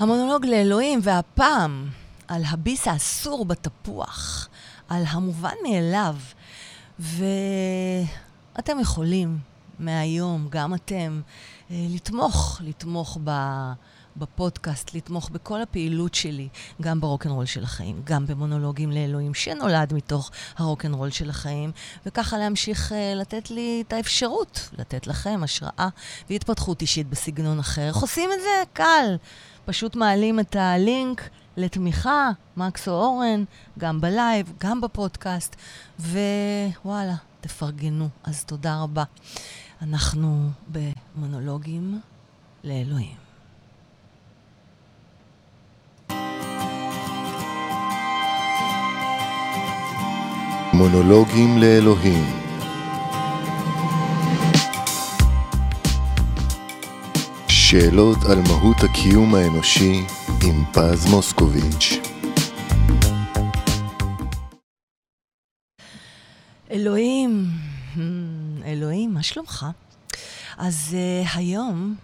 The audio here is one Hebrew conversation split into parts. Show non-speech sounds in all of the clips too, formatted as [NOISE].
המונולוג לאלוהים, והפעם על הביס האסור בתפוח, על המובן מאליו. ואתם יכולים מהיום, גם אתם, אה, לתמוך, לתמוך ב... בפודקאסט, לתמוך בכל הפעילות שלי, גם ברוקנרול של החיים, גם במונולוגים לאלוהים שנולד מתוך הרוקנרול של החיים, וככה להמשיך uh, לתת לי את האפשרות, לתת לכם השראה והתפתחות אישית בסגנון אחר. איך עושים את זה? קל. פשוט מעלים את הלינק לתמיכה, מקס או אורן, גם בלייב, גם בפודקאסט, ווואלה, תפרגנו. אז תודה רבה. אנחנו במונולוגים לאלוהים. מונולוגים לאלוהים שאלות על מהות הקיום האנושי עם פז מוסקוביץ' אלוהים, אלוהים, מה שלומך? אז uh, היום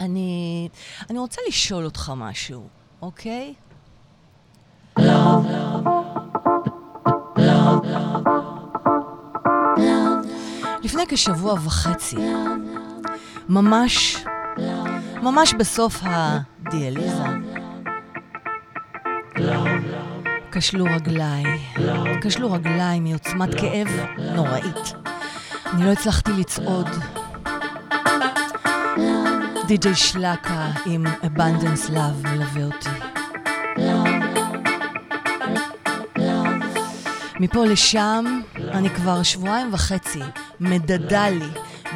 אני, אני רוצה לשאול אותך משהו, אוקיי? לפני כשבוע וחצי, ממש, ממש בסוף הדיאליזה, כשלו רגליי, כשלו רגליי מעוצמת כאב נוראית. אני לא הצלחתי לצעוד. די.ג'יי שלקה עם Abundance Love מלווה אותי. מפה לשם, אני כבר שבועיים וחצי מדדה לי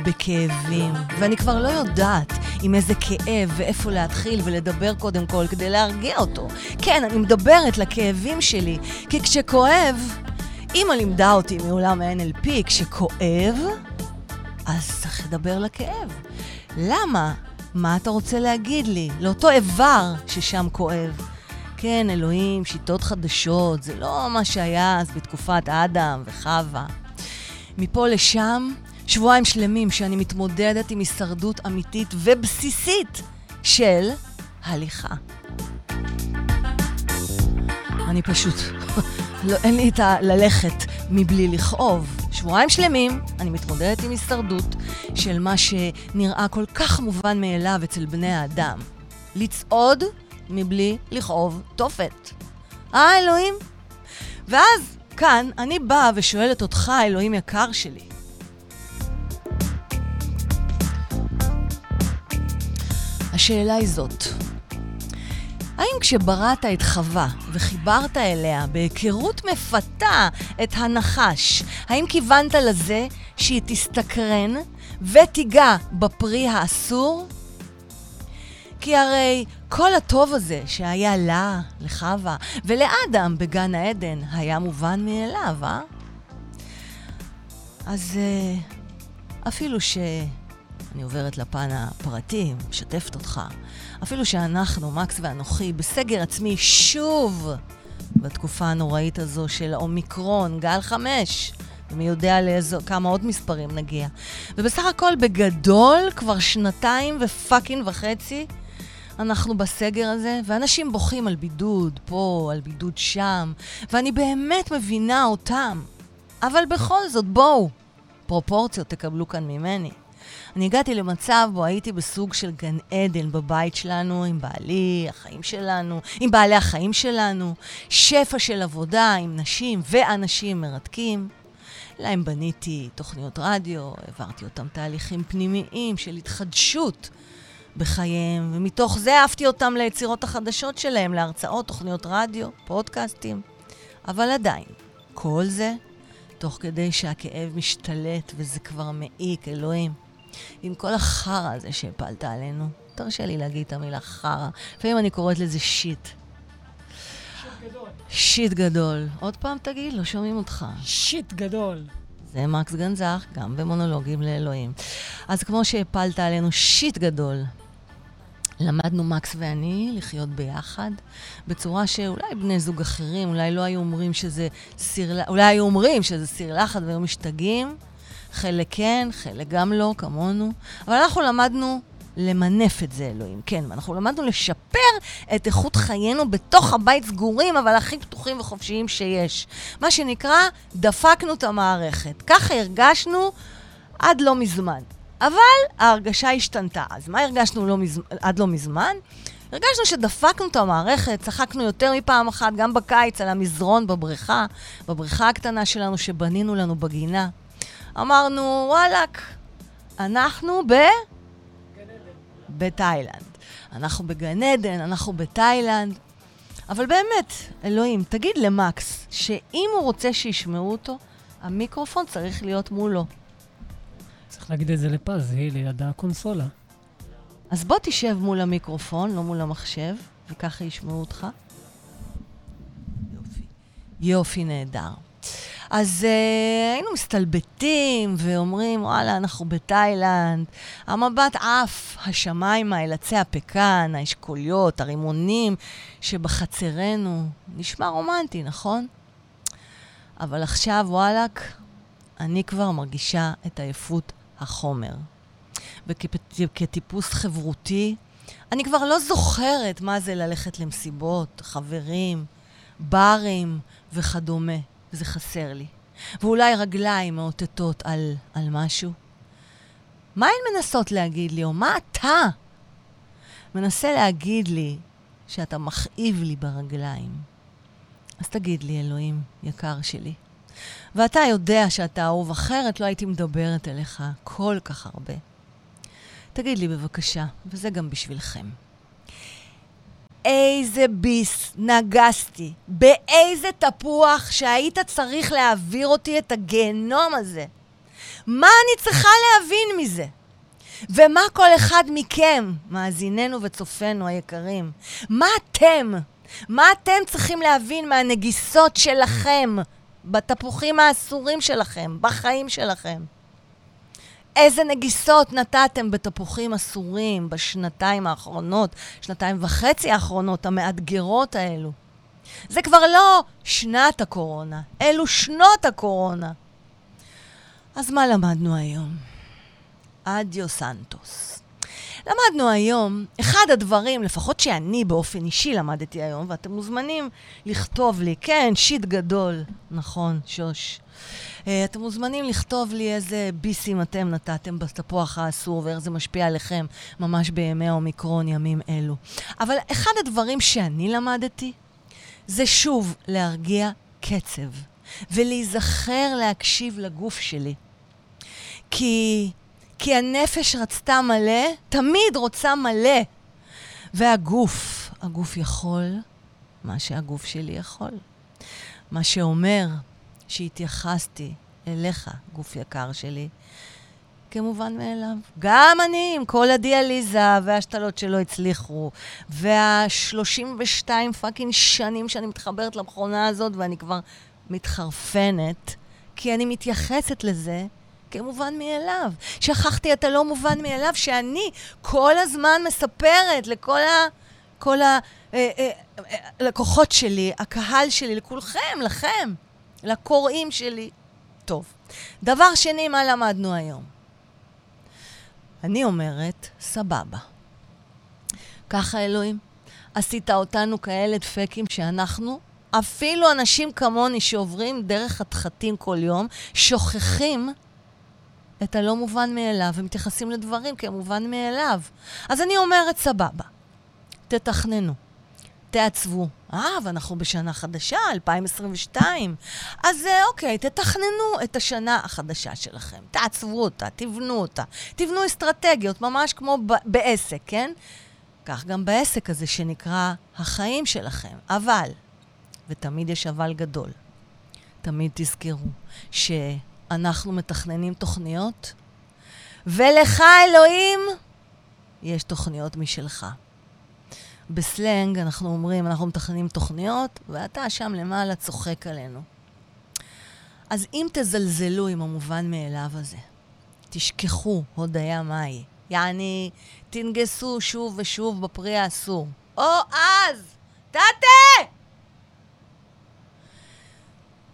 בכאבים, ואני כבר לא יודעת עם איזה כאב ואיפה להתחיל ולדבר קודם כל כדי להרגיע אותו. כן, אני מדברת לכאבים שלי, כי כשכואב, אימא לימדה אותי מעולם ה-NLP, כשכואב, אז צריך לדבר לכאב. למה? מה אתה רוצה להגיד לי? לאותו איבר ששם כואב. כן, אלוהים, שיטות חדשות, זה לא מה שהיה אז בתקופת אדם וחווה. מפה לשם, שבועיים שלמים שאני מתמודדת עם הישרדות אמיתית ובסיסית של הליכה. אני פשוט, לא, אין לי את הללכת מבלי לכאוב. שבועיים שלמים אני מתמודדת עם הישרדות של מה שנראה כל כך מובן מאליו אצל בני האדם. לצעוד מבלי לכאוב תופת. אה, אלוהים? ואז כאן אני באה ושואלת אותך, אלוהים יקר שלי, השאלה היא זאת, האם כשבראת את חווה וחיברת אליה בהיכרות מפתה את הנחש, האם כיוונת לזה שהיא תסתקרן ותיגע בפרי האסור? כי הרי כל הטוב הזה שהיה לה, לחווה, ולאדם בגן העדן, היה מובן מאליו, אה? אז uh, אפילו ש... אני עוברת לפן הפרטי, משתפת אותך. אפילו שאנחנו, מקס ואנוכי, בסגר עצמי שוב בתקופה הנוראית הזו של האומיקרון, גל חמש. ומי יודע לאיזו, כמה עוד מספרים נגיע. ובסך הכל, בגדול, כבר שנתיים ופאקינג וחצי אנחנו בסגר הזה, ואנשים בוכים על בידוד פה, על בידוד שם, ואני באמת מבינה אותם. אבל בכל זאת, בואו, פרופורציות תקבלו כאן ממני. אני הגעתי למצב בו הייתי בסוג של גן עדן בבית שלנו, עם בעלי, החיים שלנו, עם בעלי החיים שלנו, שפע של עבודה עם נשים ואנשים מרתקים. להם בניתי תוכניות רדיו, העברתי אותם תהליכים פנימיים של התחדשות בחייהם, ומתוך זה העפתי אותם ליצירות החדשות שלהם, להרצאות, תוכניות רדיו, פודקאסטים. אבל עדיין, כל זה תוך כדי שהכאב משתלט וזה כבר מעיק, אלוהים. עם כל החרא הזה שהפלת עלינו, תרשה לי להגיד את המילה חרא. לפעמים אני קוראת לזה שיט. שיט גדול. עוד פעם תגיד, לא שומעים אותך. שיט גדול. זה מקס גנזך, גם במונולוגים לאלוהים. אז כמו שהפלת עלינו שיט גדול, למדנו מקס ואני לחיות ביחד, בצורה שאולי בני זוג אחרים, אולי לא היו אומרים שזה סיר... אולי היו אומרים שזה סיר לחץ והיו משתגעים. חלק כן, חלק גם לא, כמונו. אבל אנחנו למדנו למנף את זה, אלוהים. כן, אנחנו למדנו לשפר את איכות חיינו בתוך הבית סגורים, אבל הכי פתוחים וחופשיים שיש. מה שנקרא, דפקנו את המערכת. ככה הרגשנו עד לא מזמן. אבל ההרגשה השתנתה. אז מה הרגשנו לא מז... עד לא מזמן? הרגשנו שדפקנו את המערכת, צחקנו יותר מפעם אחת, גם בקיץ, על המזרון בבריכה, בבריכה הקטנה שלנו שבנינו לנו בגינה. אמרנו, וואלאק, אנחנו ב... בתאילנד. אנחנו בגן עדן, אנחנו בתאילנד. אבל באמת, אלוהים, תגיד למקס שאם הוא רוצה שישמעו אותו, המיקרופון צריך להיות מולו. צריך להגיד את זה לפז, היא ליד הקונסולה. אז בוא תשב מול המיקרופון, לא מול המחשב, וככה ישמעו אותך. יופי. יופי, נהדר. אז uh, היינו מסתלבטים ואומרים, וואלה, אנחנו בתאילנד. המבט עף, השמיימה אל עצי הפקן, האשכוליות, הרימונים שבחצרנו. נשמע רומנטי, נכון? אבל עכשיו, וואלאק, אני כבר מרגישה את עייפות החומר. וכטיפוס חברותי, אני כבר לא זוכרת מה זה ללכת למסיבות, חברים, ברים וכדומה. וזה חסר לי. ואולי רגליים מאותתות על, על משהו. מה הן מנסות להגיד לי, או מה אתה מנסה להגיד לי שאתה מכאיב לי ברגליים? אז תגיד לי, אלוהים יקר שלי. ואתה יודע שאתה אהוב, אחרת לא הייתי מדברת אליך כל כך הרבה. תגיד לי בבקשה, וזה גם בשבילכם. באיזה ביס נגסתי, באיזה תפוח שהיית צריך להעביר אותי את הגיהנום הזה. מה אני צריכה להבין מזה? ומה כל אחד מכם, מאזיננו וצופינו היקרים, מה אתם, מה אתם צריכים להבין מהנגיסות שלכם בתפוחים האסורים שלכם, בחיים שלכם? איזה נגיסות נתתם בתפוחים אסורים בשנתיים האחרונות, שנתיים וחצי האחרונות, המאתגרות האלו. זה כבר לא שנת הקורונה, אלו שנות הקורונה. אז מה למדנו היום? אדיו סנטוס. למדנו היום, אחד הדברים, לפחות שאני באופן אישי למדתי היום, ואתם מוזמנים לכתוב לי, כן, שיט גדול, נכון, שוש. Uh, אתם מוזמנים לכתוב לי איזה ביסים אתם נתתם בתפוח האסור ואיך זה משפיע עליכם ממש בימי האומיקרון, ימים אלו. אבל אחד הדברים שאני למדתי זה שוב להרגיע קצב ולהיזכר להקשיב לגוף שלי. כי, כי הנפש רצתה מלא, תמיד רוצה מלא. והגוף, הגוף יכול מה שהגוף שלי יכול. מה שאומר שהתייחסתי אליך, גוף יקר שלי, כמובן מאליו. גם אני, עם כל הדיאליזה וההשתלות שלא הצליחו, וה-32 פאקינג שנים שאני מתחברת למכונה הזאת, ואני כבר מתחרפנת, כי אני מתייחסת לזה כמובן מאליו. שכחתי את הלא מובן מאליו, שאני כל הזמן מספרת לכל ה... כל הלקוחות אה, אה, שלי, הקהל שלי, לכולכם, לכם. לקוראים שלי. טוב. דבר שני, מה למדנו היום? אני אומרת, סבבה. ככה, אלוהים, עשית אותנו כאלה דפקים שאנחנו, אפילו אנשים כמוני שעוברים דרך התחתים כל יום, שוכחים את הלא מובן מאליו ומתייחסים לדברים כמובן מאליו. אז אני אומרת, סבבה, תתכננו. תעצבו. אה, ואנחנו בשנה חדשה, 2022. אז אה, אוקיי, תתכננו את השנה החדשה שלכם. תעצבו אותה, תבנו אותה. תבנו אסטרטגיות, ממש כמו ב- בעסק, כן? כך גם בעסק הזה שנקרא החיים שלכם. אבל, ותמיד יש אבל גדול, תמיד תזכרו שאנחנו מתכננים תוכניות, ולך, אלוהים, יש תוכניות משלך. בסלנג אנחנו אומרים, אנחנו מתכננים תוכניות, ואתה שם למעלה צוחק עלינו. אז אם תזלזלו עם המובן מאליו הזה, תשכחו הודיה מהי. יעני, תנגסו שוב ושוב בפרי האסור. או אז, תתה!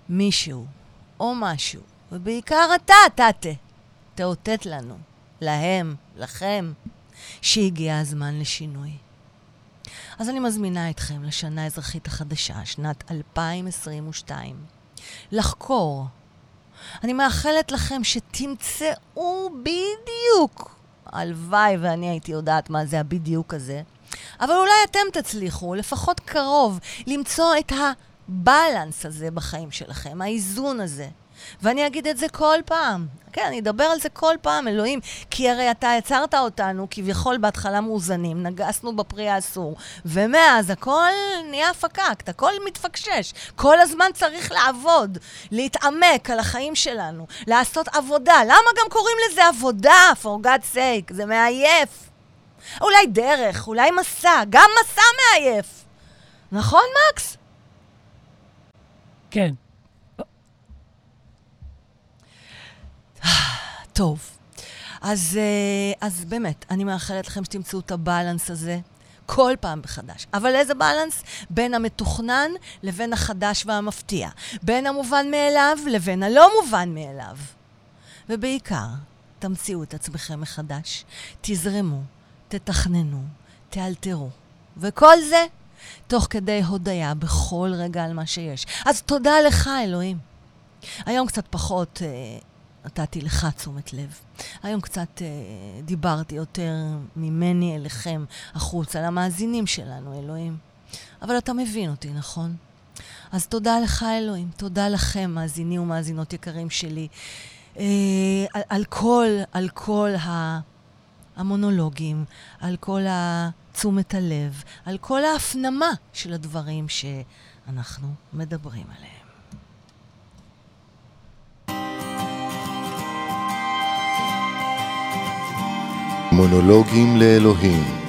מישהו או משהו, ובעיקר אתה, תתה, תאותת לנו, להם, לכם, שהגיע הזמן לשינוי. אז אני מזמינה אתכם לשנה האזרחית החדשה, שנת 2022, לחקור. אני מאחלת לכם שתמצאו בדיוק, הלוואי ואני הייתי יודעת מה זה הבדיוק הזה, אבל אולי אתם תצליחו, לפחות קרוב, למצוא את הבלנס הזה בחיים שלכם, האיזון הזה. ואני אגיד את זה כל פעם. כן, אני אדבר על זה כל פעם, אלוהים. כי הרי אתה יצרת אותנו כביכול בהתחלה מאוזנים, נגסנו בפרי האסור, ומאז הכל נהיה פקקט, הכל מתפקשש. כל הזמן צריך לעבוד, להתעמק על החיים שלנו, לעשות עבודה. למה גם קוראים לזה עבודה, for God's sake? זה מעייף. אולי דרך, אולי מסע, גם מסע מעייף. נכון, מקס? כן. [SIGHS] טוב. אז, אה, אז באמת, אני מאחלת לכם שתמצאו את הבלנס הזה כל פעם מחדש. אבל איזה בלנס? בין המתוכנן לבין החדש והמפתיע. בין המובן מאליו לבין הלא מובן מאליו. ובעיקר, תמציאו את עצמכם מחדש, תזרמו, תתכננו, תאלתרו. וכל זה תוך כדי הודיה בכל רגע על מה שיש. אז תודה לך, אלוהים. היום קצת פחות אה, נתתי לך תשומת לב. היום קצת אה, דיברתי יותר ממני אליכם החוצה, למאזינים שלנו, אלוהים. אבל אתה מבין אותי, נכון? אז תודה לך, אלוהים. תודה לכם, מאזינים ומאזינות יקרים שלי, אה, על, על כל, על כל ה... המונולוגים, על כל תשומת הלב, על כל ההפנמה של הדברים שאנחנו מדברים עליהם. מונולוגים לאלוהים